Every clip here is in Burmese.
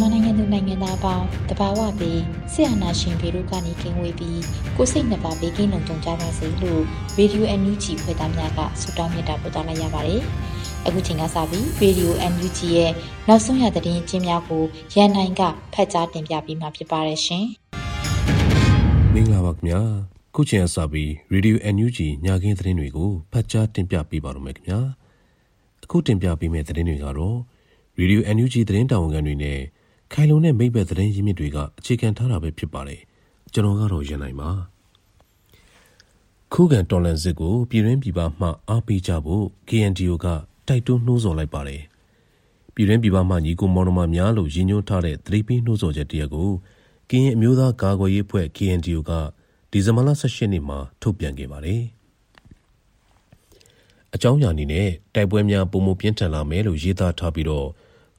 မြန်မာနိုင်ငံသူနိုင်ငံသားအပေါင်းတဘာဝပြီးဆရာနာရှင်ပေတို့ကနေကင်းဝေးပြီးကိုစိတ်နှစ်ပါးဘေးကင်းလုံခြုံကြပါစေလို့ Radio NUG ဖွယ်သားများကဆုတောင်းမြတ်တာပို့သလိုက်ရပါတယ်။အခုချိန်ကစပြီး Radio NUG ရဲ့နောက်ဆုံးရသတင်းချင်းများကိုရန်နိုင်ကဖတ်ကြားတင်ပြပေးမှာဖြစ်ပါတယ်ရှင်။မင်္ဂလာပါခင်ဗျာ။ခုချိန်ကစပြီး Radio NUG ညခင်းသတင်းတွေကိုဖတ်ကြားတင်ပြပေးပါရမယ်ခင်ဗျာ။အခုတင်ပြပေးမယ့်သတင်းတွေကတော့ Radio NUG သတင်းတာဝန်ခံတွေနဲ့ ခိုင်လုံတဲ့မိဘသတင်းရင်းမြစ်တွေကအခြေခံထားတာပဲဖြစ်ပါတယ်ကျွန်တော်ကတော့ရန်နိုင်ပါခုခံတော်လန်စစ်ကိုပြည်ရင်းပြည်ပမှအားပေးကြဖို့ KNDO ကတိုက်တွန်းနှိုးဆော်လိုက်ပါတယ်ပြည်ရင်းပြည်ပမှညီကိုမောင်နှမများလို့ရည်ညွှန်းထားတဲ့သတိပေးနှိုးဆော်ချက်တရက်ကိုကရင်အမျိုးသားကာကွယ်ရေးအဖွဲ့ KNDO ကဒီဇင်ဘာလ18ရက်နေ့မှာထုတ်ပြန်ခဲ့ပါတယ်အကြောင်းအရာအနေနဲ့တိုက်ပွဲများပုံမပြင်းထန်လာမယ်လို့ရေးသားထားပြီးတော့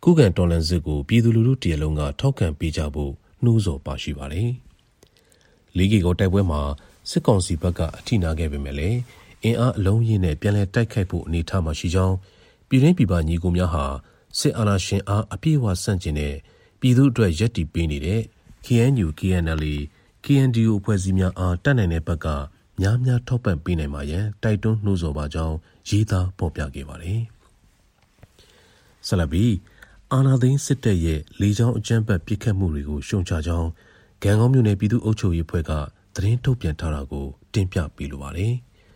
ခုခံတော်လှန်စစ်ကိုပြည်သူလူထုတရလုံးကထောက်ခံပေးကြဖို့နှိုးဆော်ပါရှိပါတယ်။လေးကီကိုတိုက်ပွဲမှာစစ်ကောင်စီဘက်ကအထိနာခဲ့ပေမဲ့လည်းအင်အားအလုံးရင်းနဲ့ပြန်လည်တိုက်ခိုက်ဖို့အနေထားမှာရှိကြောင်းပြည်ရင်းပြည်ပညီကိုများဟာစစ်အာဏာရှင်အားအပြည့်အဝဆန့်ကျင်တဲ့ပြည်သူအတွက်ရည်တည်ပေးနေတဲ့ KNU KNL KNDU အဖွဲ့အစည်းများအားတတ်နိုင်တဲ့ဘက်ကများများထောက်ပံ့ပေးနိုင်မှာရန်တိုက်တွန်းနှိုးဆော်ပါကြောင်းရေးသားပေါ်ပြခဲ့ပါတယ်။ဆလဘီ အာနာသိန်းစစ်တပ်ရဲ့လေကြောင်းအကြမ်းဖက်ပစ်ခတ်မှုတွေကိုရှုံချကြောင်းဂံကောင်းမြို့နယ်ပြည်သူ့အုပ်ချုပ်ရေးဖွဲ့ကသတင်းထုတ်ပြန်ထားတာကိုတင်ပြပေးလိုပါတယ်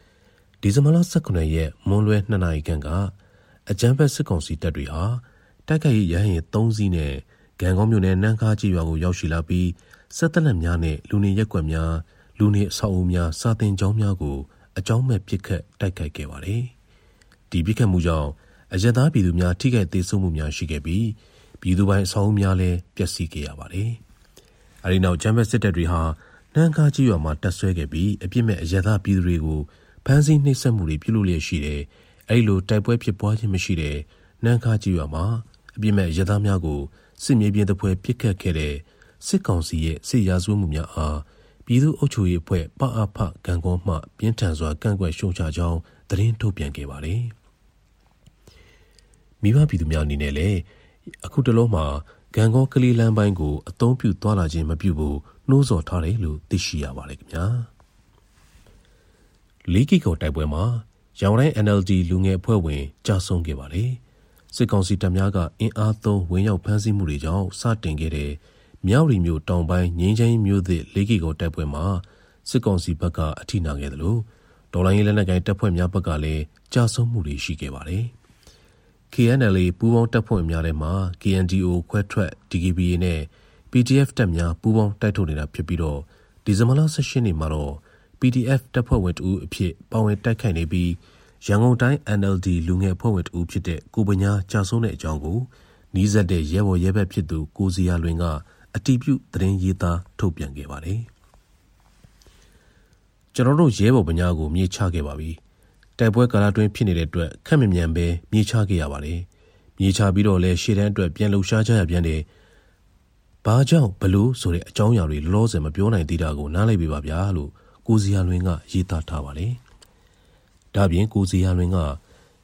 ။ဒီဇင်ဘာလ18ရက်မွန်းလွဲ2နာရီခန့်ကအကြမ်းဖက်စစ်ကောင်စီတပ်တွေဟာတိုက်ခိုက်ရေးရဟရင်3စီးနဲ့ဂံကောင်းမြို့နယ်နန်းခါကြီးရွာကိုရောက်ရှိလာပြီးစစ်တပ်လက်များနဲ့လူနေရက်ွက်များလူနေအဆောက်အဦများစာတင်ကျောင်းများကိုအကြောင်းမဲ့ပစ်ခတ်တိုက်ခိုက်ခဲ့ပါတယ်။ဒီပစ်ခတ်မှုကြောင့် အရသာပြည်သူများထိခိုက်သေးဆုံးမှုများရှိခဲ့ပြီးပြည်သူပိုင်းအဆောက်အဦများလည်းပျက်စီးခဲ့ရပါတယ်။အဲဒီနောက်ဂျမ်ဘက်စစ်တပ်တွေဟာနန်းကားကြီးရွာမှာတပ်ဆွဲခဲ့ပြီးအပြစ်မဲ့အရသာပြည်သူတွေကိုဖမ်းဆီးနှိပ်စက်မှုတွေပြုလုပ်လျက်ရှိတယ်။အဲဒီလိုတိုက်ပွဲဖြစ်ပွားခြင်းမရှိတဲ့နန်းကားကြီးရွာမှာအပြစ်မဲ့ရသားများကိုစစ်မြေပြင်တပွဲပစ်ခတ်ခဲ့တဲ့စစ်ကောင်စီရဲ့စစ်ရာဇဝတ်မှုများအားပြည်သူ့အုပ်ချုပ်ရေးအဖွဲ့ပအဖကံကောမှပြင်းထန်စွာကန့်ကွက်ရှုံချကြောင်းသတင်းထုတ်ပြန်ခဲ့ပါတယ်။ မိဘပြည်သူများအနေနဲ့လည်းအခုတလုံးမှာဂံကောကလေးလမ်းပိုင်းကိုအသုံးပြုသွားလာခြင်းမပြုဖို့နှိုးဆော်ထားတယ်လို့သိရှိရပါတယ်ခင်ဗျာလီကီကိုတိုက်ပွဲမှာရောင်တိုင်း NLD လူငယ်အဖွဲ့ဝင်ကြာဆုံးခဲ့ပါတယ်စစ်ကောင်စီတပ်များကအင်အားသုံးဝင်ရောက်ဖမ်းဆီးမှုတွေကြောင့်စတင်ခဲ့တဲ့မြောက်ရီမျိုးတောင်ပိုင်းငင်းချင်းမျိုးသစ်လီကီကိုတိုက်ပွဲမှာစစ်ကောင်စီဘက်ကအထိနာခဲ့တယ်လို့ဒေါ်လာရင်းလက်နက်ကိုင်တပ်ဖွဲ့များဘက်ကလည်းကြာဆုံးမှုတွေရှိခဲ့ပါတယ်။ KNLA ပူးပေါင်းတပ်ဖွဲ့များထဲမှာ KNDO ခွဲထွက် DKBA နဲ့ PDF တပ်များပူးပေါင်းတိုက်ထုတ်နေတာဖြစ်ပြီးတော့ဒီဇင်ဘာလ18ရက်နေ့မှာတော့ PDF တပ်ဖွဲ့ဝင်တဦးအဖြစ်ပါဝင်တိုက်ခိုက်နေပြီးရန်ကုန်တိုင်း NLD လူငယ်အဖွဲ့ဝင်တဦးဖြစ်တဲ့ကိုပညာကြာဆုံးတဲ့အကြောင်းကိုနီးစပ်တဲ့ရဲဘော်ရဲဘက်ဖြစ်သူကိုစီယာလွင်ကအတီးပြုသတင်းရေးသားထုတ်ပြန်ခဲ့ပါတယ်ကျွန်တော်တို့ရဲဘော်ပညာကိုမြေချခဲ့ပါပြီ။ တိုက်ပွဲကာလအတွင်းဖြစ်နေတဲ့အတွက်ခက်မမြန်ပဲမြေချခဲ့ရပါတယ်။မြေချပြီးတော့လဲရှေ့တန်းအတွက်ပြန်လှူရှားကြရပြန်တယ်။ဘာကြောင့်ဘလို့ဆိုတဲ့အကြောင်းအရာတွေလောလောဆယ်မပြောနိုင်သေးတာကိုနားလည်ပေးပါဗျာလို့ကိုစီယာလွင်ကရေးသားထားပါတယ်။ဒါပြင်ကိုစီယာလွင်က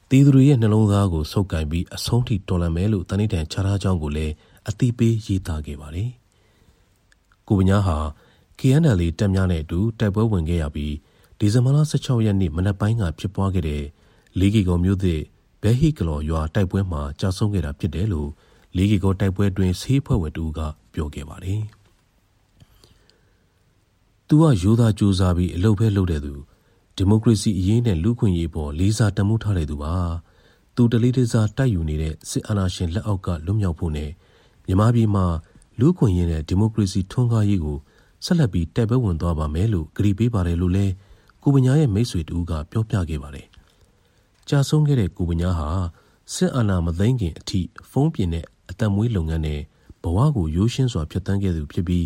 တီသူတွေရဲ့နှလုံးသားကိုဆုပ်ကင်ပြီးအဆုံးထိတော်လှန်မယ်လို့တနိတန်ချထားကြောင်းကိုလည်းအတိပေးရေးသားခဲ့ပါတယ်။ကိုပညာဟာ KNL တပ်များနဲ့အတူတိုက်ပွဲဝင်ခဲ့ရပြီး ဒီဇင်ဘာလ16ရက်နေ့မနက်ပိုင်းကဖြစ်ပွားခဲ့တဲ့လေးကီကောမြို့သစ်ဘဲဟီကလော်ရွာတိုက်ပွဲမှာကြာဆုံးခဲ့တာဖြစ်တယ်လို့လေးကီကောတိုက်ပွဲတွင်ဆေးဖွဲ့ဝင်တူကပြောခဲ့ပါတယ်။သူကရိုးသားကြိုးစားပြီးအလုပ်ပဲလုပ်တဲ့သူဒီမိုကရေစီအရေးနဲ့လူ့ခွင့်ရေးပေါ်လေးစားတမှုထားတဲ့သူပါ။သူတလေးတစားတိုက်ယူနေတဲ့စစ်အာဏာရှင်လက်အောက်ကလွတ်မြောက်ဖို့နဲ့မြန်မာပြည်မှာလူ့ခွင့်ရေးနဲ့ဒီမိုကရေစီထွန်းကားရေးကိုဆက်လက်ပြီးတိုက်ပွဲဝင်သွားပါမယ်လို့ကြေပေးပါတယ်လို့လည်း ကိုပညာရဲ့မိတ်ဆွေတူကပြောပြခဲ့ပါတယ်။ကြာဆုံးခဲ့တဲ့ကိုပညာဟာစစ်အာဏာမသိမ်းခင်အထိဖုံးပြင်းတဲ့အသက်မွေးလုပ်ငန်းနဲ့ဘဝကိုရိုးရှင်းစွာဖျက်ဆီးခဲ့သူဖြစ်ပြီး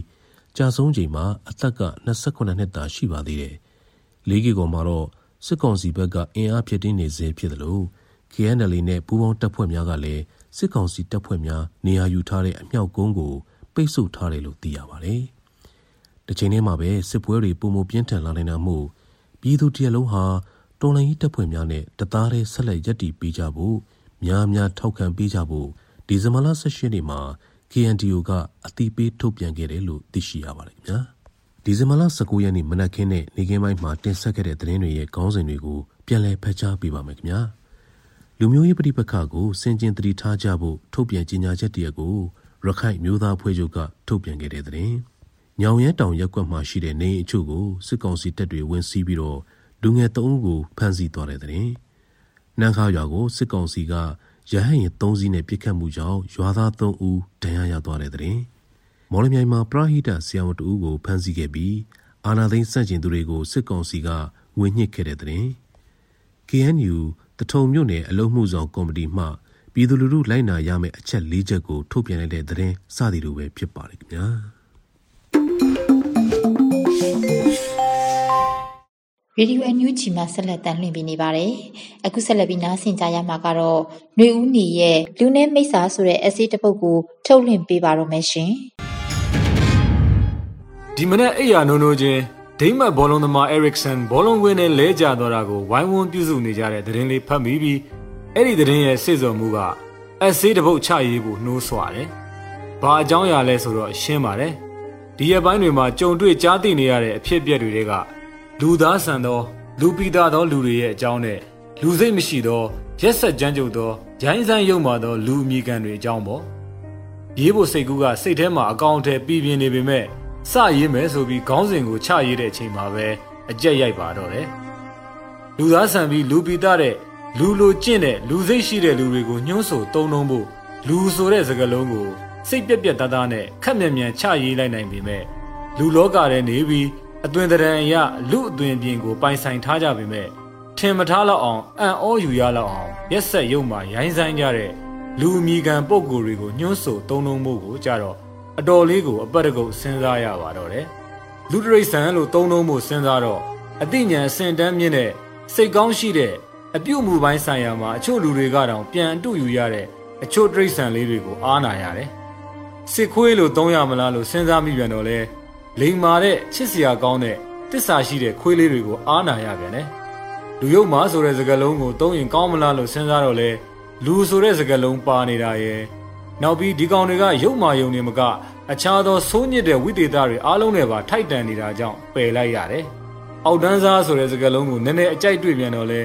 ကြာဆုံးချိန်မှာအသက်က28နှစ်သာရှိပါသေးတယ်။လေးကီကောင်မှာတော့စစ်ကောင်စီဘက်ကအင်အားဖြစ်တင်းနေစေဖြစ်တယ်လို့ KNL နဲ့ပူးပေါင်းတပ်ဖွဲ့များကလည်းစစ်ကောင်စီတပ်ဖွဲ့များနေရာယူထားတဲ့အမြောက်ကုန်းကိုပိတ်ဆို့ထားတယ်လို့သိရပါတယ်။တစ်ချိန်တည်းမှာပဲစစ်ပွဲတွေပုံမပြင်းထန်လာနေတာမို့ ပြည်သူတရလုံးဟာတော်လှန်ရေးတပ်ဖွဲ့များနဲ့တသားတည်းဆက်လက်ရပ်တည်ပေးကြဖို့များများထောက်ခံပေးကြဖို့ဒီဇင်ဘာလ18ရက်နေ့မှာ KNDO ကအတိပေးထုတ်ပြန်ခဲ့တယ်လို့သိရှိရပါတယ်ခင်ဗျာဒီဇင်ဘာလ19ရက်နေ့မနက်ခင်းနဲ့နေ့ခင်းပိုင်းမှာတင်ဆက်ခဲ့တဲ့သတင်းတွေရဲ့ခေါင်းစဉ်တွေကိုပြန်လည်ဖတ်ကြားပေးပါမယ်ခင်ဗျာလူမျိုးရေးပဋိပက္ခကိုစင်ကျင်တတိထားကြဖို့ထုတ်ပြန်ကြေညာချက်တရက်ကိုရခိုင်မျိုးသားဖွဲ့ချုပ်ကထုတ်ပြန်ခဲ့တဲ့သတင်း ညောင်ရဲတောင်ရက်ကွက်မှာရှိတဲ့နေအိမ်အချို့ကိုစစ်ကောင်စီတပ်တွေဝင်စီးပြီးတော့လူငယ်၃ဦးကိုဖမ်းဆီးသွားတဲ့တဲ့။နန်းခါရွာကိုစစ်ကောင်စီကရဟန်းရင်၃စီးနဲ့ပြစ်ခတ်မှုကြောင့်ရွာသား၃ဦးဒဏ်ရာရသွားတဲ့တဲ့။မော်လမြိုင်မှာပရဟိတဆရာဝန်တဦးကိုဖမ်းဆီးခဲ့ပြီးအာနာသိန်းစန့်ကျင်သူတွေကိုစစ်ကောင်စီကငွေညှစ်ခဲ့တဲ့တဲ့။ KNU တထုံမြို့နယ်အလုံးမှုဆောင်ကော်မတီမှပြည်သူလူထုလိုက်နာရမယ့်အချက်၄ချက်ကိုထုတ်ပြန်လိုက်တဲ့သတင်းစသည်လိုပဲဖြစ်ပါတယ်ခင်ဗျာ။ ရေဒီယိုအန်ယူဂျီမှာဆက်လက်တန်လှည့်ပြီးနေပါတယ်။အခုဆက်လက်ပြီးနားဆင်ကြရမှာကတော့ຫນွေဦးနေရဲ့လူနဲ့မိစ္ဆာဆိုတဲ့အစီတပုတ်ကိုထုတ်လွှင့်ပေးပါတော့မယ်ရှင်။ဒီမနေ့အိယာနိုးနိုးချင်းဒိမတ်ဘောလုံးသမားအဲရစ်ဆန်ဘောလုံးကွင်းနဲ့လဲကျသွားတာကိုဝိုင်းဝန်းပြုစုနေကြတဲ့သတင်းလေးဖတ်မိပြီးအဲ့ဒီသတင်းရဲ့စေစုံမှုကအဆေးတပုတ်ချရေးဖို့နှိုးဆွာတယ်။ဘာအကြောင်းအရာလဲဆိုတော့ရှင်းပါတယ်။ ဒီရက်ပိုင်းတွေမှာကြုံတွေ့ကြားသိနေရတဲ့အဖြစ်အပျက်တွေကလူသားဆန်သောလူပိသားသောလူတွေရဲ့အကြောင်းနဲ့လူစိတ်မရှိသောရက်ဆက်ကြမ်းကြုတ်သောရိုင်းဆိုင်ရုံမာသောလူအမိခံတွေအကြောင်းပေါ့ရေးဖို့စိတ်ကူးကစိတ်ထဲမှာအကောင့်ထဲပြည်ပြင်းနေပေမဲ့စရေးမယ်ဆိုပြီးခေါင်းစဉ်ကိုချရေးတဲ့အချိန်မှာပဲအကြက်ရိုက်ပါတော့တယ်လူသားဆန်ပြီးလူပိသားတဲ့လူလိုကျင့်တဲ့လူစိတ်ရှိတဲ့လူတွေကိုညှိုးဆိုတုံးလုံးဖို့လူဆိုတဲ့စကားလုံးကို စိတ်ပြက်ပြက်သားသားနဲ့ခက်မြန်မြန်ချရေးလိုက်နိုင်ပေမဲ့လူလောကထဲနေပြီးအသွင်တရံအရလူအသွင်ပြင်ကိုပိုင်ဆိုင်ထားကြပေမဲ့ထင်မထားလောက်အောင်အံ့ဩယူရလောက်အောင်ရက်ဆက်ရုံမှရိုင်းဆိုင်ကြတဲ့လူအမိခံပုံကိုယ်တွေကိုညှိုးဆိုတုံးလုံးမှုကိုကြတော့အတော်လေးကိုအပတ်တကုတ်စဉ်းစားရပါတော့တယ်လူတရိษံလို့တုံးလုံးမှုစဉ်းစားတော့အသိဉာဏ်အစင်တန်းမြင့်တဲ့စိတ်ကောင်းရှိတဲ့အပြုတ်မှုပိုင်းဆိုင်ရာမှာအချို့လူတွေကတော့ပြန်အတူယူရတဲ့အချို့တရိษံလေးတွေကိုအားနာရတယ် စစ်ခွေးလို့သုံးရမလားလို့စဉ်းစားမိပြန်တော့လဲလိမ်မာတဲ့ချစ်စရာကောင်းတဲ့တစ္ဆာရှိတဲ့ခွေးလေးတွေကိုအားနာရပြန်တယ်လူယုံမာဆိုတဲ့စကားလုံးကိုသုံးရင်ကောင်းမလားလို့စဉ်းစားတော့လဲလူဆိုတဲ့စကားလုံးပါနေတာရဲ့နောက်ပြီးဒီကောင်တွေကယုံမာယုံနေမက အခြားသောဆိုးညစ်တဲ့ဝိသေသတွေအားလုံးနဲ့ပါထိုက်တန်နေတာကြောင့်ပယ်လိုက်ရတယ်အောက်တန်းစားဆိုတဲ့စကားလုံးကိုနည်းနည်းအကြိုက်တွေ့ပြန်တော့လဲ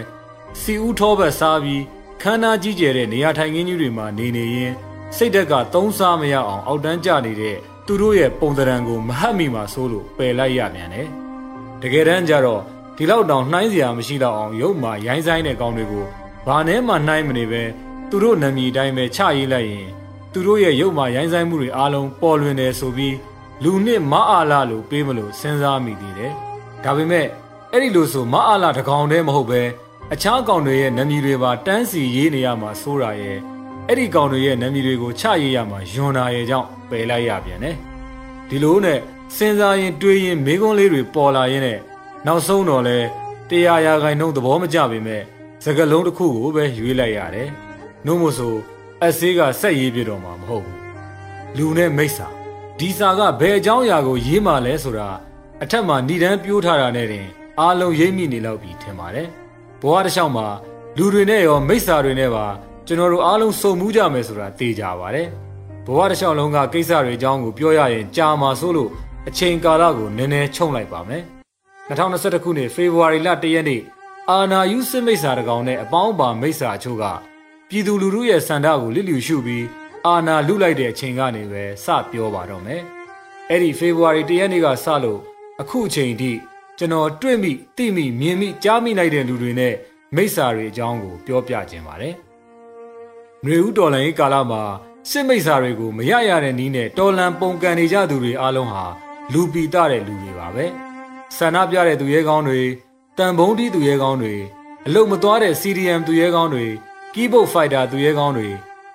စီဦးထောဘက်စားပြီးခန္ဓာကြီးကျယ်တဲ့နေရာထိုင်ခင်းကြီးတွေမှာနေနေရင် စိတ်ဓာတ်ကသုံးစားမရအောင်အောက်တန်းကျနေတဲ့သူတို့ရဲ့ပုံသဏ္ဍာန်ကိုမဟတ်မိမှဆိုးလို့ပယ်လိုက်ရပြန်တယ်။တကယ်တမ်းကျတော့ဒီလောက်တောင်နှိုင်းစရာမရှိတော့အောင်ရုပ်မှာရိုင်းဆိုင်တဲ့ကောင်းတွေကိုဘာနဲ့မှနှိုင်းမနေပဲသူတို့နာမည်တိုင်းပဲချရေးလိုက်ရင်သူတို့ရဲ့ရုပ်မှာရိုင်းဆိုင်မှုတွေအားလုံးပေါ်လွင်တယ်ဆိုပြီးလူနှစ်မအားလာလို့ပေးမလို့စဉ်းစားမိသေးတယ်။ဒါပေမဲ့အဲ့ဒီလိုဆိုမအားလာတကောင်တည်းမဟုတ်ပဲအခြားကောင်တွေရဲ့နာမည်တွေပါတန်းစီရေးနေရမှာစိုးတာရဲ့ အဲ့ဒီကောင်တွေရဲ့နာမည်တွေကိုချရေးရမှာယွန်နာရဲ့ကြောင့်ပယ်လိုက်ရပြန်တယ်ဒီလိုနဲ့စဉ်းစားရင်တွေးရင်မိကုံးလေးတွေပေါ်လာရင်းနဲ့နောက်ဆုံးတော့လဲတရားရာခိုင်နှုန်းသဘောမကျပေမဲ့စကလုံးတစ်ခုကိုပဲရွေးလိုက်ရတယ်နှုံးမို့ဆိုအဆေးကဆက်ရေးပြတော့မှာမဟုတ်ဘူးလူနဲ့မိစ္ဆာဒီစာကဘယ်အကြောင်းအရာကိုရေးမှလဲဆိုတာအထက်မှာဏိဒန်းပြိုးထားတာနဲ့တင်အားလုံးရိပ်မိနေလောက်ပြီထင်ပါတယ်ဘဝတစ်လျှောက်မှာလူတွေနဲ့ရောမိစ္ဆာတွေနဲ့ပါ ကျွန်တော်တို့အားလုံးစုံမှုကြမယ်ဆိုတာသိကြပါတယ်ဘဝတစ်လျှောက်လုံးကကိစ္စတွေအကြောင်းကိုပြောရရင်ကြာမှာဆိုလို့အချိန်ကာလကိုနည်းနည်းချုံလိုက်ပါမယ်2021ခုနှစ်ဖေဖော်ဝါရီလ1ရက်နေ့အာနာယူစစ်မိတ်ဆာတကောင်နဲ့အပေါင်းပါမိတ်ဆာအချို့ကပြည်သူလူထုရဲ့စန္ဒကိုလစ်လျူရှုပြီးအာနာလူလိုက်တဲ့အချိန်ကနေပဲစပြောပါတော့မယ်။အဲ့ဒီဖေဖော်ဝါရီ1ရက်နေ့ကစလို့အခုအချိန်ထိကျွန်တော်တွေ့မိသိမိမြင်မိကြားမိလိုက်တဲ့လူတွေနဲ့မိစ္ဆာတွေအကြောင်းကိုပြောပြခြင်းပါတယ်။ ຫນွေဦးတော်လန်ရေးကာလမှာစစ်မိစ္ဆာတွေကိုမရရတဲ့နီးနဲ့တော်လန်ပုံကန်နေကြသူတွေအားလုံးဟာလူပီတတဲ့လူတွေပါပဲ။ဆန္ဒပြတဲ့သူရဲကောင်းတွေတန်ဘုံတီးသူရဲကောင်းတွေအလုတ်မသွားတဲ့ CDM သူရဲကောင်းတွေကီးဘုတ်ဖိုက်တာသူရဲကောင်းတွေ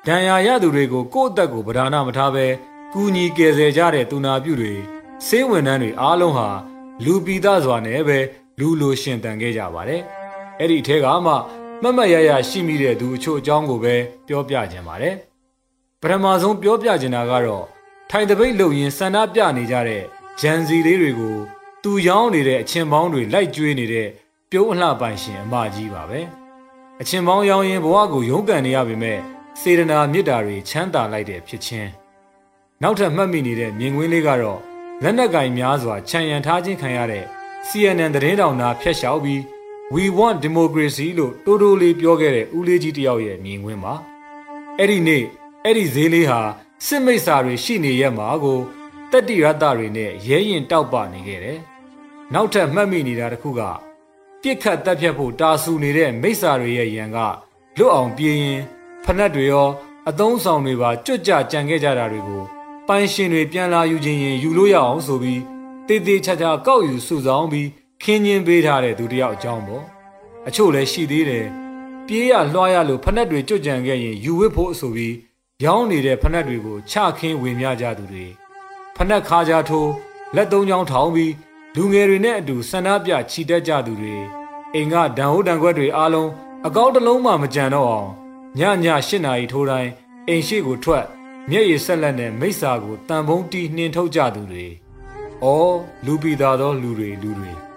ဒဏ်ရာရသူတွေကိုကိုယ့်အသက်ကိုဗဒါနမထားဘဲကူညီကယ်ဆယ်ကြတဲ့သူနာပြုတွေစေးဝန်ထမ်းတွေအားလုံးဟာလူပီသားစွာနဲ့ပဲလူလိုရှင်တန်ခဲ့ကြပါတယ်။အဲ့ဒီထဲကမှ မမတ်ရရရှိမိတဲ့သူအချို့အကြောင်းကိုပဲပြောပြခြင်းပါတယ်။ပထမဆုံးပြောပြခြင်းတာကတော့ထိုင်တပိတ်လုံရင်ဆန္ဒပြနေကြတဲ့ဂျန်စီလေးတွေကိုသူရောင်းနေတဲ့အချင်းပေါင်းတွေလိုက်ကျွေးနေတဲ့ပြုံးအလှပိုင်ရှင်အမကြီးပါပဲ။အချင်းပေါင်းရောင်းရင်ဘဝကိုရုန်းကန်နေရပေမဲ့စေတနာမေတ္တာတွေချမ်းသာလိုက်တဲ့ဖြစ်ချင်းနောက်ထပ်မှတ်မိနေတဲ့မြင်ကွင်းလေးကတော့လက်နက်ကင်များစွာခြံရံထားခြင်းခံရတဲ့ CNN သတင်းတောင်သားဖျက်လျှောက်ပြီး We want democracy လို့တိုးတိုးလေးပြောခဲ့တဲ့ဦးလေးကြီးတယောက်ရဲ့မြင်ကွင်းပါအဲ့ဒီနေ့အဲ့ဒီဈေးလေးဟာစစ်မိတ်စာတွေရှိနေရက်မှာကိုတက်တိရတတွေနဲ့ရဲရင်တောက်ပနေခဲ့တယ်နောက်ထပ်မှတ်မိနေတာတခုကပြစ်ခတ်တက်ဖြတ်ဖို့တာဆူနေတဲ့မိတ်စာတွေရဲ့ရန်ကလွတ်အောင်ပြေးရင်ဖနက်တွေရောအသုံးဆောင်တွေပါကြွကြကြံခဲ့ကြတာတွေကိုပိုင်ရှင်တွေပြန်လာယူခြင်းရင်ယူလို့ရအောင်ဆိုပြီးတေးသေးချာချာကောက်ယူစုဆောင်ပြီး ခင်းချင်းပေးထားတဲ့သူတယောက်အကြောင်းပေါ့အချို့လည်းရှိသေးတယ်ပြေးရလွှားရလို့ဖနက်တွေကြွကြံခဲ့ရင်ယူဝစ်ဖို့အဆိုပြီးရောင်းနေတဲ့ဖနက်တွေကိုချခင်းဝင်များကြသူတွေဖနက်ခါကြထိုးလက်သုံးချောင်းထောင်ပြီးလူငယ်တွေနဲ့အတူဆန္ဒပြချီတက်ကြသူတွေအိမ်ကဒံဟုတ်တံခွက်တွေအားလုံးအကောက်တစ်လုံးမှမကြံတော့အောင်ညည၈နာရီထိုးတိုင်းအိမ်ရှိကိုထွက်မျက်ရည်ဆက်လက်နဲ့မိစ္ဆာကိုတန်ဖုံးတီးနှင်ထုတ်ကြသူတွေ။အော်လူပီသားသောလူတွေလူတွေ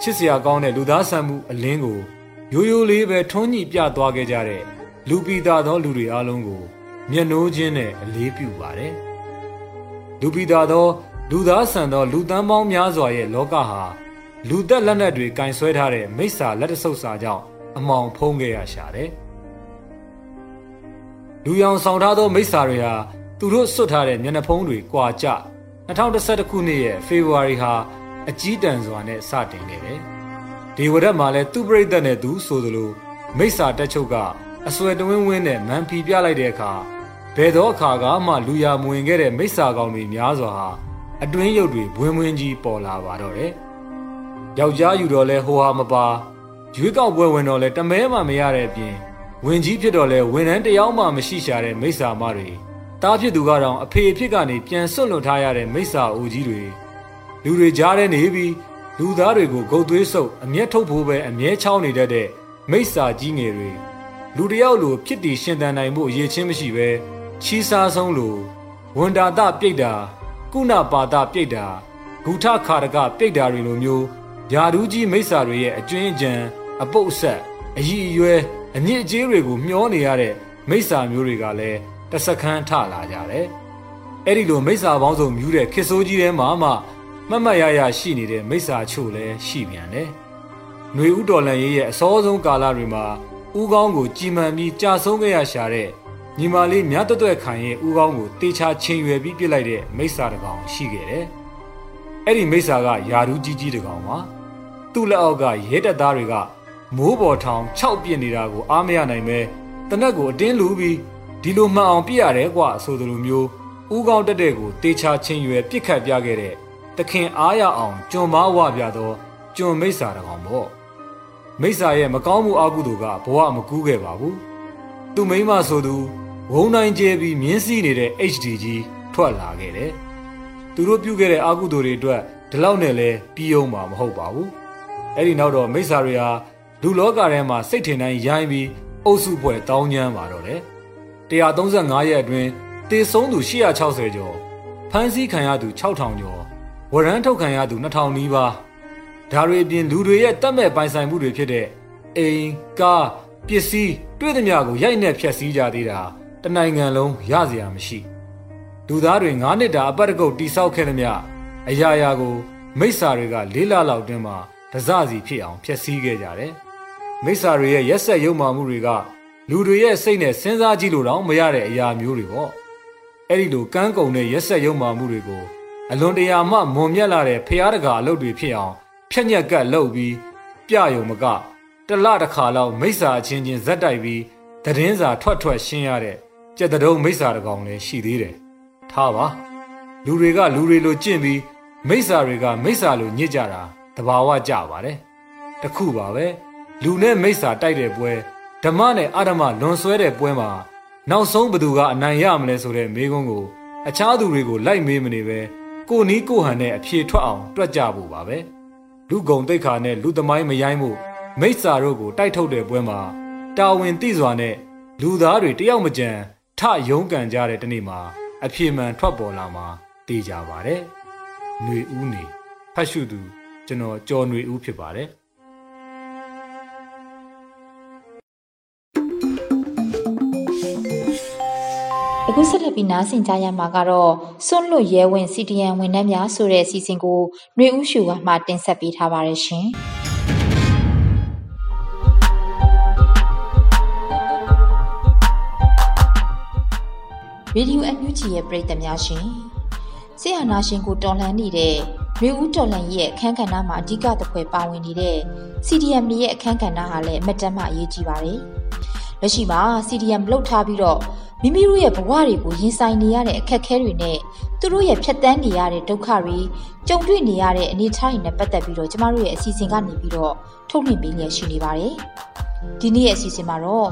ချစ်စရာကောင်းတဲ့လူသားဆန်မှုအလင်းကိုရိုးရိုးလေးပဲထွန်းညှိပြသွားခဲ့ကြတဲ့လူပီသားသောလူတွေအားလုံးကိုမျက်နှိုးခြင်းနဲ့အလေးပြုပါတယ်။လူပီသားသော လူသားဆန်သော လူတန်းပေါင်းများစွာရဲ့လောကဟာလူသက်လက်နက်တွေကင်ဆွဲထားတဲ့မိစ္ဆာလက်တဆုပ်စာကြောင့်အမောင်ဖုံးခဲ့ရရှာတယ်။လူရောင်ဆောင်ထားသောမိစ္ဆာတွေဟာသူတို့စွတ်ထားတဲ့မျက်နှာဖုံးတွေကွာကျ2011ခုနှစ်ရဲ့ဖေဖော်ဝါရီဟာ အကြီးတန်းစွာနဲ့စတင်ခဲ့တယ်။ဒီဝရက်မှာလည်းသူ့ပြိသက်နဲ့သူဆိုသလိုမိစ္ဆာတက်ချုပ်ကအဆွဲတဝင်းဝင်းနဲ့မန်ဖီပြလိုက်တဲ့အခါဘယ်တော့အခါကမှလူရမဝင်ခဲ့တဲ့မိစ္ဆာကောင်တွေများစွာဟာအတွင်းရုပ်တွေဘွင်းဘွင်းကြီးပေါ်လာပါတော့တယ်။ယောက်ျားယူတော့လဲဟိုဟာမပါရွေးကောက်ပွဲဝင်တော့လဲတမဲမှမရတဲ့အပြင်ဝင်ကြီးဖြစ်တော့လဲဝန်ထမ်းတယောက်မှမရှိရှာတဲ့မိစ္ဆာမတွေတားဖြစ်သူကတော့အဖေအဖြစ်ကနေပြန်ဆွတ်လွန်ထားရတဲ့မိစ္ဆာအိုကြီးတွေ လူတွေကြားထဲနေပြီးလူသားတွေကိုဂုတ်သွေးဆုပ်အမျက်ထုတ်ဖို့ပဲအမြဲချောင်းနေတတ်တဲ့မိစ္ဆာကြီးငယ်တွေလူတယောက်လိုဖြစ်တည်ရှင်သန်နိုင်မှုအရေးချင်းမရှိပဲချီးစားဆုံးလိုဝန်တာတပြိတ်တာကုဏပါဒပြိတ်တာဂုထခါရကပြိတ်တာတွေလိုမျိုးဓာဒူးကြီးမိစ္ဆာတွေရဲ့အကျွင်းအကြံအပုတ်အဆက်အည်အရွယ်အမြင့်အကျေးတွေကိုမျောနေရတဲ့မိစ္ဆာမျိုးတွေကလည်းတစခန်းထလာကြတယ်။အဲ့ဒီလိုမိစ္ဆာပေါင်းစုံမြူးတဲ့ခစ်ဆိုးကြီးထဲမှာမှ မတ်မတ်ရရရှိနေတဲ့မိစ္ဆာချို့လည်းရှိပြန်တယ်။ຫນွေဥတော်လန်ရေးရဲ့အစောဆုံးကာလတွေမှာဥကောင်းကိုကြည်မှန်ပြီးကြာဆုံးခဲ့ရရှာတဲ့ညီမလေးမြတ်တွတ်ခံရဲ့ဥကောင်းကိုတေချာချိန်ရွယ်ပြီးပြစ်လိုက်တဲ့မိစ္ဆာတကောင်ရှိခဲ့တယ်။အဲ့ဒီမိစ္ဆာကယာဒူးကြီးကြီးတကောင်ပါ။သူ့လက်အောက်ကရဲတပ်သားတွေကမိုးပေါ်ထောင်6ပြစ်နေတာကိုအားမရနိုင်ပဲတနက်ကိုအတင်းလူပြီးဒီလိုမှန်အောင်ပြစ်ရတယ်ကွာဆိုသလိုမျိုးဥကောင်းတက်တဲ့ကိုတေချာချင်းရွယ်ပြစ်ခတ်ပြခဲ့တဲ့ တခင်အားရအောင်ကျွန်မဝပြသောကျွန်မိစ္ဆာတကောင်ပေါ့မိစ္ဆာရဲ့မကောင်းမှုအကုသိုလ်ကဘဝမကူးခဲ့ပါဘူးသူမိမဆိုသူဝုံနိုင်ကျဲပြီးမြင်းစည်းနေတဲ့ HD ကြီးထွက်လာခဲ့တယ်သူတို့ပြုခဲ့တဲ့အကုသိုလ်တွေအတွက်ဒီလောက်နဲ့လဲပြီးအောင်မှာမဟုတ်ပါဘူးအဲ့ဒီနောက်တော့မိစ္ဆာတွေဟာလူလောကထဲမှာစိတ်ထင်တိုင်းရိုင်းပြီးအုပ်စုဖွဲ့တောင်းကျမ်းပါတော့တယ်135ရက်အတွင်းတေဆုံးသူ860ကျော်ဖမ်းဆီးခံရသူ6000ကျော် ဝရမ်းထုတ်ခံရသူ2000နီးပါးဒါတွေအပြင်လူတွေရဲ့တတ်မဲ့ပိုင်ဆိုင်မှုတွေဖြစ်တဲ့အိမ်ကားပစ္စည်းတွေ့သမျှကိုရိုက်နှက်ဖျက်ဆီးကြသေးတာတနိုင်ငံလုံးရစရာမရှိလူသားတွေ9နှစ်တာအပတ်တကုတ်တိဆောက်ခဲ့သမျှအရာရာကို မိစ္ဆာတွေကလေးလလောက်တွင်းမှာဒဇစီဖြစ်အောင်ဖျက်ဆီးခဲ့ကြတယ်။မိစ္ဆာတွေရဲ့ရက်ဆက်ရုံမာမှုတွေကလူတွေရဲ့စိတ်နဲ့စဉ်းစားကြည့်လို့တော့မရတဲ့အရာမျိုးတွေပေါ့။အဲ့ဒီလိုကန်းကုံတဲ့ရက်ဆက်ရုံမာမှုတွေကို အလွန်တရာမှမွန်မြတ်လာတဲ့ဖျားတကာအလုပ်တွေဖြစ်အောင်ဖြက်ညက်ကတ်လုပ်ပြီးပြယုံမကတလတစ်ခါလောက်မိစ္ဆာအချင်းချင်းဇက်တိုက်ပြီးသတင်းစာထွက်ထွက်ရှင်းရတဲ့ကြက်တုံးမိစ္ဆာတကောင်လည်းရှိသေးတယ်။ထားပါလူတွေကလူတွေလိုကြင့်ပြီးမိစ္ဆာတွေကမိစ္ဆာလိုညစ်ကြတာတဘာဝကြပါတယ်။တခုပါပဲလူနဲ့မိစ္ဆာတိုက်တဲ့ပွဲဓမ္မနဲ့အဓမ္မလွန်ဆွဲတဲ့ပွဲမှာနောက်ဆုံးဘသူကအနိုင်ရမလဲဆိုတဲ့မေးခွန်းကိုအခြားသူတွေကိုလိုက်မေးမနေပဲ ကိုနီးကိုဟန်နဲ့အဖြေထွက်အောင်တွက်ကြဖို့ပါပဲလူကုံတိတ်ခါနဲ့လူသမိုင်းမရိုင်းမှုမိစ္ဆာတို့ကိုတိုက်ထုတ်တဲ့ပွဲမှာတာဝန်သိစွာနဲ့လူသားတွေတယောက်မကြံထယုံကန်ကြတဲ့တနေ့မှာအဖြေမှန်ထွက်ပေါ်လာမှာသိကြပါတယ်။ຫນွေဦးနေဖတ်ရှုသူကျွန်တော်ကျော်ຫນွေဦးဖြစ်ပါတယ်။ အခုဆက်လက်ပြီးနားဆင်ကြရမှာကတော့စွန့်လွတ်ရဲဝင် CDN ဝန်ထမ်းများဆိုတဲ့အစီအစဉ်ကိုຫນွေဦးရှူကမှတင်ဆက်ပေးထားပါတယ်ရှင်။ Radio NUG ရဲ့ပရိသတ်များရှင်ဆရာနာရှင်ကိုတော်လှန်နေတဲ့ရေဦးတော်လှန်ရဲ့အခန်းကဏ္ဍမှာအဓိကသဖွယ်ပါဝင်နေတဲ့ CDM ရဲ့အခန်းကဏ္ဍဟာလည်းအမတန်မှအရေးကြီးပါတယ်။ လက်ရှိမှာ CDM လှုပ်ထားပြီးတော့မိမိတို့ရဲ့ဘဝတွေကိုရင်ဆိုင်နေရတဲ့အခက်အခဲတွေနဲ့သူတို့ရဲ့ဖြတ်တန်းနေရတဲ့ဒုက္ခတွေကြုံတွေ့နေရတဲ့အနေအထားတွေနဲ့ပတ်သက်ပြီးတော့ကျမတို့ရဲ့အစီအစဉ်ကနေပြီးတော့ထုတ်လွှင့်ပေးလျက်ရှိနေပါတယ်။ဒီနေ့ရဲ့အစီအစဉ်မှာတော့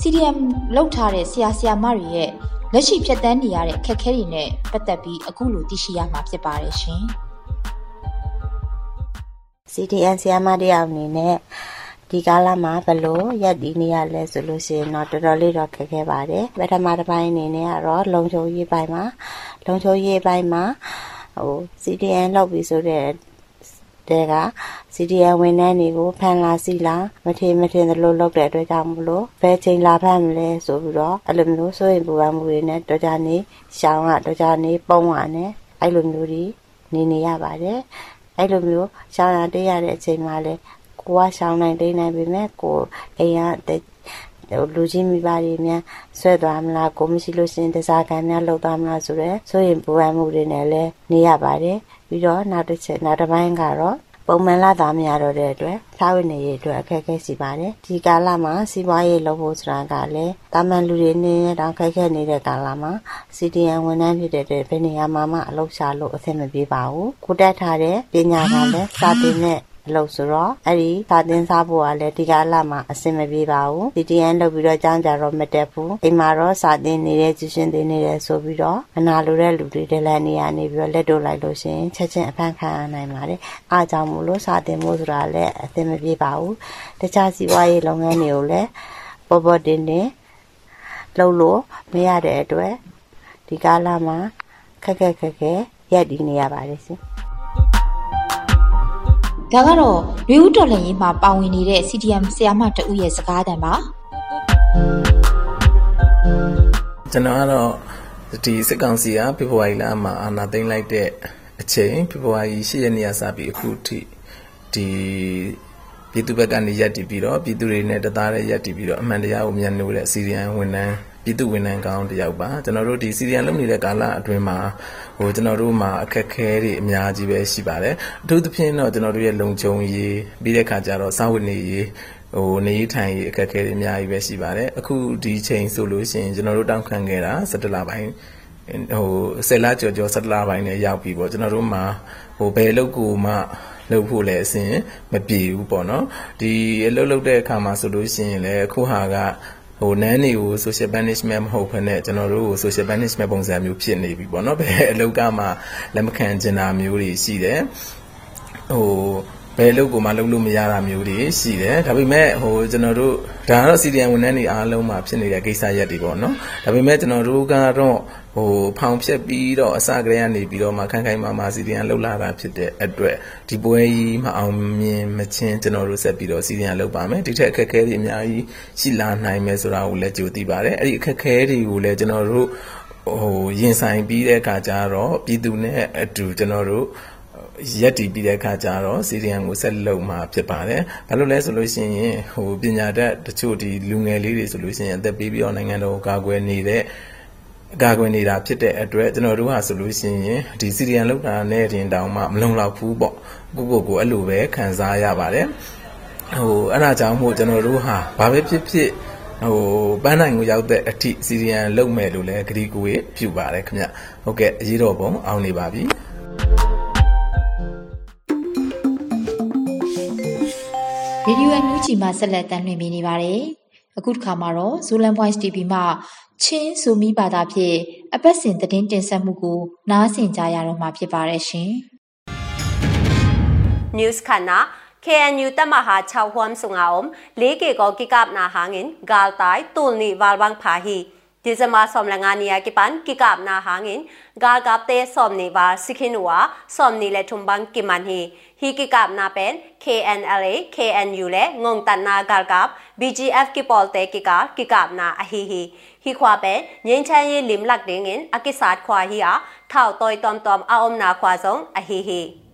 CDM လောက်ထားတဲ့ဆရာဆရာမတွေရဲ့လက်ရှိဖြတ်တန်းနေရတဲ့အခက်အခဲတွေနဲ့ပတ်သက်ပြီးအခုလိုသိရှိရမှာဖြစ်ပါတယ်ရှင်။ CDN ဆီယမတယောက်အနေနဲ့ ဒီကာလမှာဘလို့ရက်တည်နေရလဲဆိုလို့ရှိရင်တော့တော်တော်လေးတော့ခက်ခဲပါတယ်ပထမတစ်ပိုင်းအနေနဲ့ကတော့လုံချုံရေးပိုင်းမှာလုံချုံရေးပိုင်းမှာဟို CDN လောက်ပြီဆိုတဲ့တဲ့က CDN ဝန်ထမ်းတွေကိုဖန်လာစီလာမထင်မထင်သလိုလုပ်တဲ့အတွက်ကြောင့်မလို့ဘယ်ချိန်လာဖမ်းမလဲဆိုပြီးတော့အဲ့လိုမျိုးစိုးရင်ပူပန်မှုတွေနဲ့တော်ကြနေရှောင်းကတော်ကြနေပုံးရနဲ့အဲ့လိုမျိုးတွေနေနေရပါတယ်အဲ့လိုမျိုးရှောင်းရတေးရတဲ့အချိန်မှာလဲ ကိုကရှောင်းနိုင်တိတ်နိုင်ပေမဲ့ကိုအိမ်ကလူချင်းမိဘတွေများဆွဲသွားမလားကိုမရှိလို့ရှင်တစားကံများလှုပ်သွားမလားဆိုတော့ဆိုရင်ပူပန်မှုတွေနဲ့လည်းနေရပါတယ်ပြီးတော့နောက်တစ်ချက်နောက်တစ်ပိုင်းကတော့ပုံမှန်လာသားမရတော့တဲ့အတွက်စားဝတ်နေရေးအတွက်အခက်အခဲရှိပါတယ်ဒီကာလမှာစီးပွားရေးလုပ်ဖို့ဆိုတာကလည်းတာမန်လူတွေနေတောင်ခက်ခဲနေတဲ့ကာလမှာ CDN ဝန်ထမ်းဖြစ်တဲ့အတွက်ဘယ်နေရာမှာမှအလုပ်ရှာလို့အဆင်မပြေပါဘူးကိုတက်ထားတဲ့ပညာကလည်းစာသင်တဲ့ အလုပ်ဆိုတော့အဲ့ဒီစာသင်စားဖို့ကလည်းဒီကာလမှာအဆင်မပြေပါဘူး CDN လုပ်ပြီးတော့ကြောင်းကြတော့မတက်ဘူးအိမ်မှာတော့စာသင်နေတဲ့ကျရှင်သင်နေတယ်ဆိုပြီးတော့မနာလိုတဲ့လူတွေတလည်းနေရနေပြီးတော့လက်တို့လိုက်လို့ရှင်ချက်ချင်းအဖမ်းခံရနိုင်ပါတယ်အားကြောင့်မို့လို့စာသင်ဖို့ဆိုတာလည်းအဆင်မပြေပါဘူးတခြားစီးပွားရေးလုပ်ငန်းတွေကိုလည်းပေါ်ပေါ်တင်တင်လုပ်လို့မရတဲ့အတွက်ဒီကာလမှာခက်ခက်ခက်ခဲရက်တည်နေရပါတယ်ရှင် ဒါကတော့ရွေဦးတော်လှန်ရေးမှာပါဝင်နေတဲ့ CDM ဆရာမတဦးရဲ့စကားသံပါကျွန်တော်ကတော့ဒီစစ်ကောင်စီကဖေဖော်ဝါရီလမှာအာဏာသိမ်းလိုက်တဲ့အချိန်ဖေဖော်ဝါရီ10ရက်နေ့ကစပြီးအခုထိဒီပြည်သူဘက်ကနေရက်တည်ပြီးတော့ပြည်သူတွေနဲ့တသားနဲ့ရက်တည်ပြီးတော့အမှန်တရားကိုမြန်လို့တဲ့စီရီယန်ဝန်ထမ်း ပြည်သူဝန်ထမ်းကောင်းတယောက်ပါကျွန်တော်တို့ဒီစီရီယန်လုပ်နေတဲ့ကာလအတွင်းမှာဟိုကျွန်တော်တို့မှာအခက်ခဲတွေအများကြီးပဲရှိပါတယ်အထူးသဖြင့်တော့ကျွန်တော်တို့ရဲ့လုံခြုံရေးပြီးတဲ့ခါကျတော့စာဝတ်နေရေးဟိုနေထိုင်ရေးအခက်အခဲတွေအများကြီးပဲရှိပါတယ်အခုဒီချိန်ဆိုလို့ရှိရင်ကျွန်တော်တို့တောင်းခံခဲ့တာ17လပိုင်းဟို10လကျော်ကျော်17လပိုင်းနဲ့ရောက်ပြီပေါ့ကျွန်တော်တို့မှာဟိုဘယ်လောက်ကိုမှလုပ်ဖို့လည်းအစဉ်မပြေဘူးပေါ့နော်ဒီအလုပ်လုပ်တဲ့အခါမှာဆိုလို့ရှိရင်လည်းအခုဟာက ဟိုနန်းတွေကို social punishment မဟုတ်ဘဲနဲ့ကျွန်တော်တို့ကို social punishment ပုံစံမျိုးဖြစ်နေပြီပေါ့နော်ဘယ်အလုပ်ကမှလက်မခံကျင်တာမျိုးတွေရှိတယ်ဟိုဘယ်လုပ်ကိုမှလုပ်လို့မရတာမျိုးတွေရှိတယ်ဒါပေမဲ့ဟိုကျွန်တော်တို့ဒါကတော့ CDN ဝန်ထမ်းတွေအားလုံးမှာဖြစ်နေတဲ့ကိစ္စရက်တွေပေါ့နော်ဒါပေမဲ့ကျွန်တော်တို့ကတော့ ဟိုဖောင်ဖြက်ပြီးတော့အစကတည်းကနေပြီးတော့မှခိုင်ခိုင်မာမာ CDN လှုပ်လာတာဖြစ်တဲ့အတွက်ဒီပွဲကြီးမအောင်မြင်မချင်းကျွန်တော်တို့ဆက်ပြီးတော့ CDN လှုပ်ပါမယ်ဒီထက်အခက်အခဲတွေအများကြီးရှိလာနိုင်မယ်ဆိုတာကိုလည်းကြိုသိပါတယ်အဲ့ဒီအခက်အခဲတွေကိုလည်းကျွန်တော်တို့ဟိုရင်ဆိုင်ပြီးတဲ့အခါကျတော့ပြည်သူနဲ့အတူကျွန်တော်တို့ရက်တည်ပြီးတဲ့အခါကျတော့ CDM ကိုဆက်လုပ်မှာဖြစ်ပါတယ်။ဘာလို့လဲဆိုလို့ရှိရင်ဟိုပညာတတ်တချို့ဒီလူငယ်လေးတွေဆိုလို့ရှိရင်အသက်ပေးပြီးတော့နိုင်ငံတော်ကိုကာကွယ်နေတဲ့ အကာကွယ်နေတာဖြစ်တဲ့အတွက်ကျွန်တော်တို့ကဆိုလို့ရှိရင်ဒီ CDM လောက်တာနဲ့တင်တောင်မှမလုံလောက်ဘူးပေါ့ကိုကိုကိုအဲ့လိုပဲခံစားရပါတယ်ဟိုအဲ့ဒါကြောင့်မို့ကျွန်တော်တို့ဟာဘာပဲဖြစ်ဖြစ်ဟိုပန်းနိုင်ကိုရောက်တဲ့အထိစီရီယန်လုံမဲ့လို့လည်းဂရီကိုပြုပါတယ်ခင်ဗျဟုတ်ကဲ့အရေးတော်ပုံအောင်နေပါပြီရေဒီယိုအန်ယူဂျီမှာဆက်လက်တင်ပြနေပါတယ်။အခုတစ်ခါမှာတော့ Zolan Voice TV မှာ ချင်းဆိုမီဘာသာဖြင့်အပတ်စဉ်သတင်းတင်ဆက်မှုကို နားဆင်ကြရတော့မှာဖြစ်ပါတယ်ရှင်။ News ခဏ KNU တမဟာ6 huam sungaom leke ko kikap na hangin gal tai tulni walwang phahi ဒီဇမာ som langa niya kipan kikap na hangin gal kap te som ni wa sikhinwa som ni le thumbang kiman hi hi kikap na pen KNLA KNU le ngong tan na gal kap BGF ki pol te kikap kikap na a hi hi hi khwa pen nyin chan yi lim lak ding in akisat khwa hi a thao toy tom tom a om na khwa song a hi hi news ni na กำไว้บ่อยนานัสยาคิดเนกเลดอนอาหักสันนาควาเตหูนาดิงเมียมากำ WFP เตนเซมนาอาจามานีอินตูนีเลซอมนีเลขัดไอดิ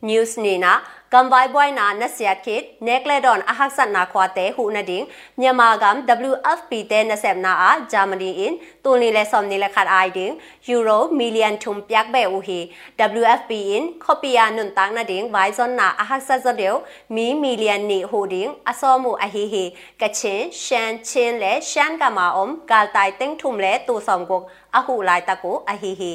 news nina kambai boy na nasya kit nekledon ahaksan na khwate hu na ding myanmar gam wfp te nasem na a germany in tulni le som ni le khat ai ding euro million thum pyak be u hi wfp in khopia nun tang na ding bai zon na ahaksa zo deu mi million ni hu ding asomu a hi hi kachin shan chin le shan ka ma om kal tai teng thum le tu som gok ahu lai ta ko a hi hi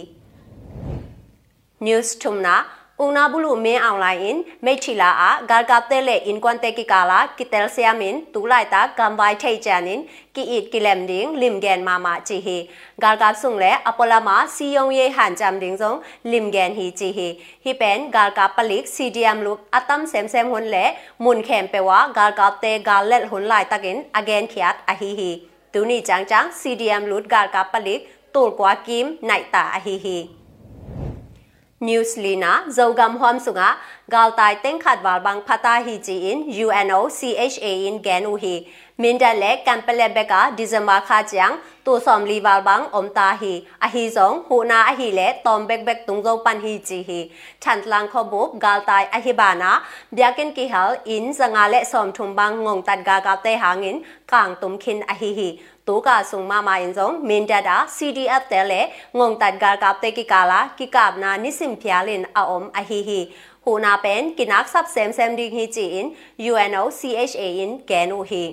news thum na Unabulu me online mechila a gargaptele in kwanteki kala kitelsiamin tulaita gambai thaichanin ki it kilem ding limgen mama chi hi gargap sungle apolama siyong ye hanjam ding zong limgen hi chi hi hi pen gargap palik cdm look atam sem sem hun le mun khem pewa gargapte galet hun lai takin again khiat a hi hi tuni chang chang cdm lut gargap palik tol kwa kim naita a hi hi Newslina Zogam Hom Sunga Galtai Teng Khat Wal Bang Phata Hi Ji in UNO CHA in Ganu Hi Minda Le Kampele Beka Dizama Kha Chiang Tu Som Li Wal Bang Om Ta Hi A Hi Zong Hu Na A Hi Le Tom Bek Bek Tung Zo Pan Hi Ji Hi Chan Lang Kho Bup Galtai A Hi Bana Byakin Ki Hal in Zanga Le Som Thum Bang Ngong Tat Ga Ga Te Hangin Kang Tum Khin A Hi Hi တိုကဆုံမမအင်ဇုံမင်ဒတာ CDF တဲလေငုံတတ်ဂါကပ်တေကိကာလာကိကပ်နာနိစင်ဖျာလင်အအုံအဟီဟီဟူနာပန်ကိနက်ဆပ်ဆမ်ဆမ်ဒီဟီချီအင် UNO CHA in ကဲနူဟီ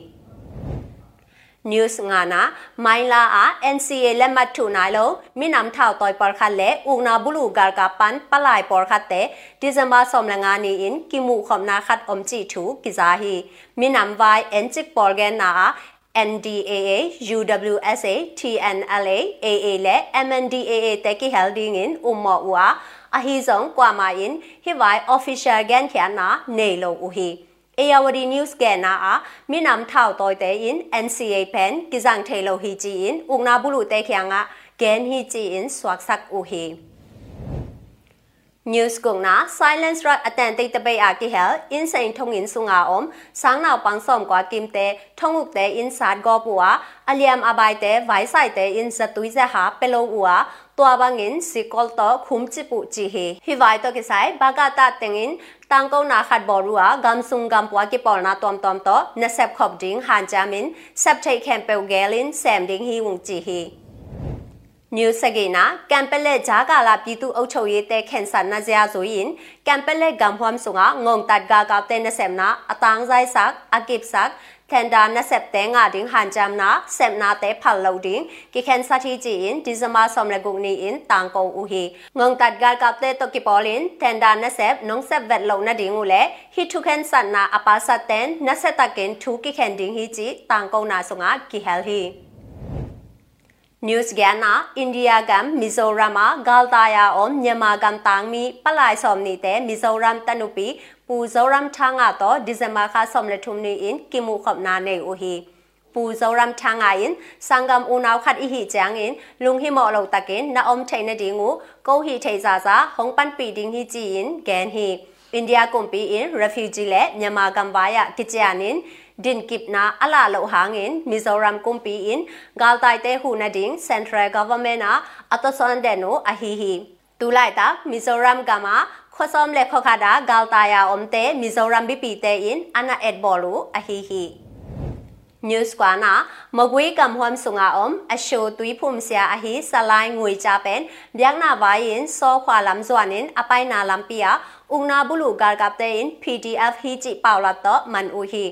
news ngana maila a nca le mat thu nai lo minam thau toy par khan le ungna bulu gar ka pan palai por khat te december som la nga ni in kimu khom na khat om chi thu kizahi minam vai enchik porgen na NDAA, UWSA, TNLA, AA และ MNDAA แต่กี่ holding in อุมอวัวอหิสงกว่ามาอินฮิวาย official แกนแขนนาเนโลอุฮี Ayawadi News ke na a minam thao toy te in NCA pen kizang thelo hi ji in ungna bulu te khyanga gen hi ji in swak sak u hi News kung na silence right atan te tabe a ki hel in sein thong in sunga om sang naw pang som kwa kim te thong uk te in sat go puwa aliam abai te vai sai te in satui za ha pelo uwa tua bangin sikol to khum chi pu chi he hi vai to ki sai baga ta tengin tang ko na khat borua gam sung gam pwa ki pol na tom tom to na sep khop ding han jamin sep thai campel gelin sam ding hi wung chi he New Sagina ကမ်ပလက်ဂျာကာလာပြည်သူ့အုပ်ချုပ်ရေးတဲ့ခန်ဆန်နာဇယာဆိုရင်ကမ်ပလက်ကမ်ဟွမ်ဆုငါငုံတတ်ဂါ ကန်ဒါနဆက်တဲငါဒင်းဟန်ဂျမ်နာဆက်နာတဲဖာလောဒင်းကိကန်စာတီဂျီအင်ဒီဇမာဆ som le gung ni in tang ko u hi ngong tat gal kap te to ki polin ten da na sep nong sep vet lo na ding u le hi thu khen san na apa sa ten na se ta ken thu ki khen ding hi chi tang ko na so nga ki hel hi News Ghana, India gam Mizoram galtaya on Myanmar gam tangmi palai som ni te Mizoram tanupi ปอลินทนดานะเซปนงเซปเวทโลนะดิงอูเลฮิทุเคนสันนาอปาสัตเตนนะเซตะเกนทูกิเคนดิงฮีจีตังโกนาสงากิเฮลฮี News Gana India gam Mizoram Galdaya on Myanmar gam tangmi palai somni te Mizoram tanupi pu zoram thanga to December kha somle thumni in kimu khopna nei u hi pu zoram thanga in sangam unaw khat i hi chang in lung hi mo lo takin na om thai na dingu ko hi thai za za hong pan pi ding hi ji in gen hi India kumpi in refugee le Myanmar gam waya kichanin din kip na ala lo hangin Mizoram kumpi in galtai te hu na ding central government a atoson deno a hi hi တူလိုက်တာမီဇိုရမ်ကမှာ ခေါ်ဆောင်လက်ခခဒါဂါလ်တာယာအုံတဲမီဇိုရမ်ဘီပီတဲအင်အနာအက်ဘောလူအဟီဟီ news kwa na mogwi kam hom sunga om a show tui phum sia a hi salai ngui cha pen byang na ba yin so khwa lam zwanin apai na lam pia ungna bulu gar kap te in pdf hi chi paw la to man u hi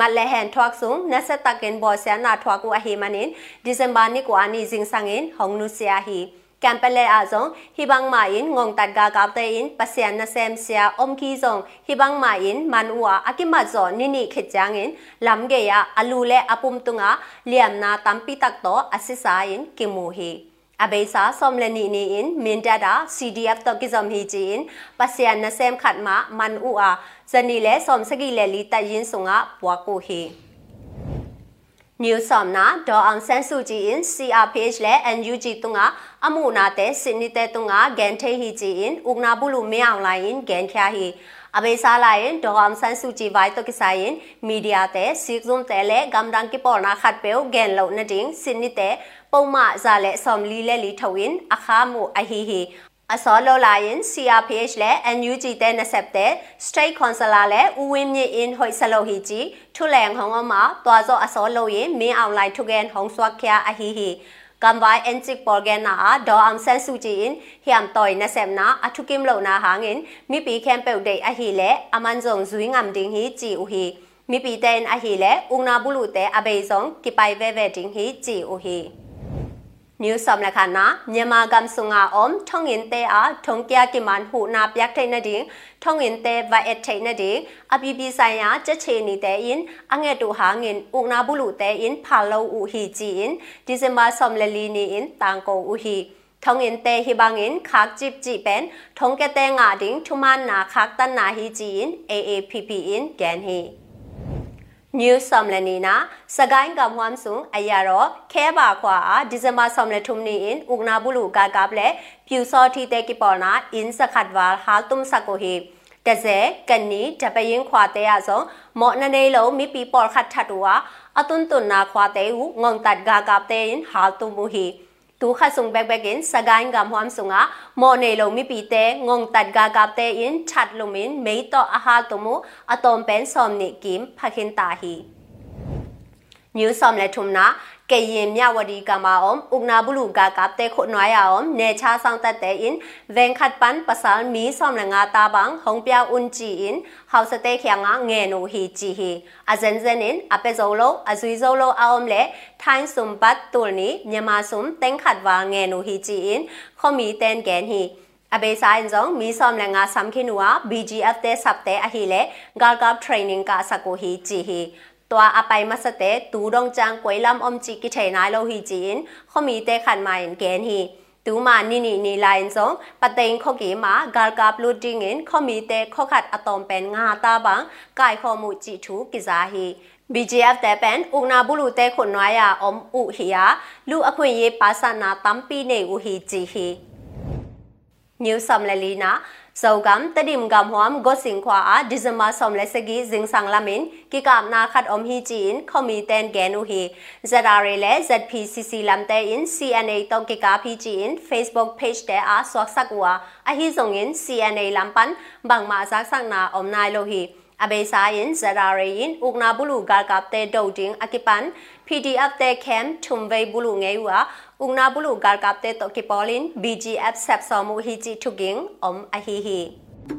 မလဲဟန်ထွားဆုံနဆက်တကင်ဘောဆန်နာထွားကူအဟီမနင်ဒီဇင်ဘာနိကွာနီဇင်းဆန်ငင်ဟောင်နုဆီယာဟီ Kampele azong hibang main ngong tadga kapte in pasian na sem sia om ki zong hibang main manua akima zo nini khechangin lamge ya alule apum tunga liam na tampi tak to asisa in kimu hi အဘေစာဆ ோம் လနီနီင်မင်တာဒါ CDF တော့ကိဇမ်ဟီချီင်ပစီယန်နဆမ်ခတ်မာမန်အူအာဇနီလေဆ ோம் စကီလေလီတယင်းဆုငါပွားကိုဟီ New Somna do ang sensu ji in CRPH le NUG tunga amuna te sinite tunga gen the hi ji in ugna bulu me online in gen kya hi abe sa la in do ang sensu ji vai to kisa in media te sikzum te le gamdang ki por na khat peu gen lo na ding sinite ပုံမဇာလက်ဆ ோம் လီလက်လီထဝင်းအခါမှုအဟီဟီ အစောလောလာရင် CRPH လဲ NUG တဲ့ NSF တဲ့ State Counselor လဲဦးဝင်းမြင့်အင်းဟိုဆလိုဟီကြီးထုလန်ဟောင်းမှာတွာစောအစောလို့ရင်မင်းအောင်လိုက်ထုကန်ဟောင်းစွာခရအဟီဟီကမ်ဘိုင်အန်ချစ်ပေါ်ဂန်နာဒေါ်အမ်ဆန်ဆူဂျီင်ဟီယမ်တိုင်နဆမ်နာအထုကင်လောနာဟာငင်မိပီခမ်ပေုဒေအဟီလဲအမန်ဇုံဇွိငမ်ဒင်းဟီဂျီဦးဟီမိပီတန်အဟီလဲဦးနာဘူးလူတဲ့အဘေဇုံကိပိုင်ဝဲဝဲဒင်းဟီဂျီဦးဟီ New som la khana Myanmar gam sunga om thong in te a thong kya ki man hu na pyak thai na ding thong in te va et thai na ding api pi sai ya cha che ni te in ange tu ha ngin u na bu lu te in pha lo u hi ji in December som la li ni in tang ko u hi thong in te hi bang in khak chip ji pen thong ke te nga ding thuman na khak tan na hi ji in AAPP in gan hi New Somlanina Sagain gam hwam sung ayaro kheba khwa December somle thumni in ugna bulu ga gaple pyu so thi te ki porna in sakhatwal hal tum sakohi တဇဲကနီတပရင်ခွာတဲ့အစုံမော့နနေလုံးမိပီပေါ်ခတ်ထတ်တူဝအတုန်တုန်နာခွာတဲ့ဟုငုံတတ်ဂါကပ်တဲ့င်ဟာတူမူဟီ တူခဆုံဘက်ဘက်င်စဂိုင်းဂမ်ဟွမ်ဆုငါမော်နေလုံးမိပီတဲ့ငုံတတ်ဂါကပ်တဲ့င်ချတ် လုံမင်မေတော့အဟာတုမူအတုံပန်ဆ ோம் နိကိမ်ဖခင်တာဟီ New som le thumna ke yin mya wadi kama om ugna bulu ga kap te kho noya om ne cha sang tat te in ven khat pan pasal mi som la nga ta bang hong pya un chi in house te khya nga nge no hi chi hi a zen zen in ape zo lo a zui zo lo a om le thain sum pat tul ni myama sum teng khat wa nge no hi chi in khomi ten gen hi အဘေဆိုင်ဇုံမီဆ ோம் လငါဆမ်ခိနူဝ BGF တဲ့ဆပ်တဲ့အဟီလေဂါလ်ကပ် training ကစကိုဟီဂျီဟီ ตัวอไปมาสเตตูดงจังกวยลำอมจิกิเทนายโลหิจีนเขามีเตขันมาอินเกนฮีตูมานี่นี่นี่ไลน์ซงปะเต็งข้อกีมากาลกาบลูดิงอินเขามีเตข้อขัดอะตอมเป็นงาตาบังกายข้อมูจิทูกิซาฮี BGF แต่เป็นอุณาบุรุเตคนน้อยาอมอุเฮียลูอควนเยปาสน saukam tadim gam huam go sing khwa a december som le segi jing sang lamin ki kam na khat om hi chin khomi ten genu hi zarare le zpcc lam te in cna to ki ka phi chin facebook page te a swak sakwa a hi zong in cna lam pan bang ma sak sang na om nai lo hi အဘေစာယင်ဇရာရေယင်ဥကနာဘူးလူဂါကပ်တဲ့ဒုတ်တင်အကိပန် PDF တဲ့ camp ထုံဝေဘူးလူငယ်ဝါ ဥကနာဘူးလူဂါကပ်တဲ့တော့ကိပေါ်လင် BGF ဆက်ဆော်မှုဟီချီထုကင်းအုံအဟီဟီ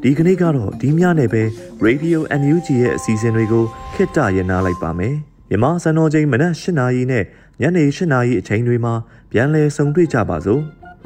ဒီကနေ့ကတော့ဒီညနေပဲ Radio NUG ရဲ့အစီအစဉ်တွေကိုခਿੱတရနာလိုက်ပါမယ်မြမစံတော်ချိန်မနက်၈နာရီနဲ့ညနေ၈နာရီအချိန်တွေမှာပြန်လည်ဆုံတွေ့ကြပါစို့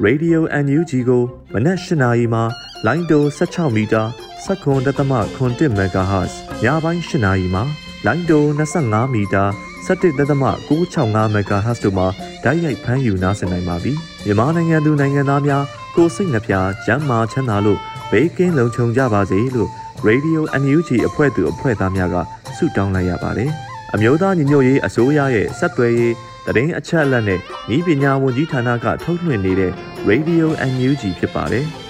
Radio NUG ကိုမနက်၈နာရီမှာလိုင်းတို16မီတာ7.7 MHz ညပိုင်း၈နာရီမှာလိုင်းတို25မီတာ 17.665 MHz တို့မှာဓာတ်ရိုက်ဖမ်းယူနားဆင်နိုင်ပါပြီမြန်မာနိုင်ငံသူနိုင်ငံသားများကိုစိတ်နှပြကျန်းမာချမ်းသာလို့ဘေးကင်းလုံခြုံကြပါစေလို့ Radio NUG အဖွဲ့သူအဖွဲ့သားများကဆုတောင်းလိုက်ရပါတယ်အမျိုးသားညီညွတ်ရေးအစိုးရရဲ့စက်သွယ်ရေးတရင်အချက်အလက်နဲ့ဤပညာဝန်ကြီးဌာနကထုတ်လွှင့်နေတဲ့ Radio NUG ဖြစ်ပါတယ်။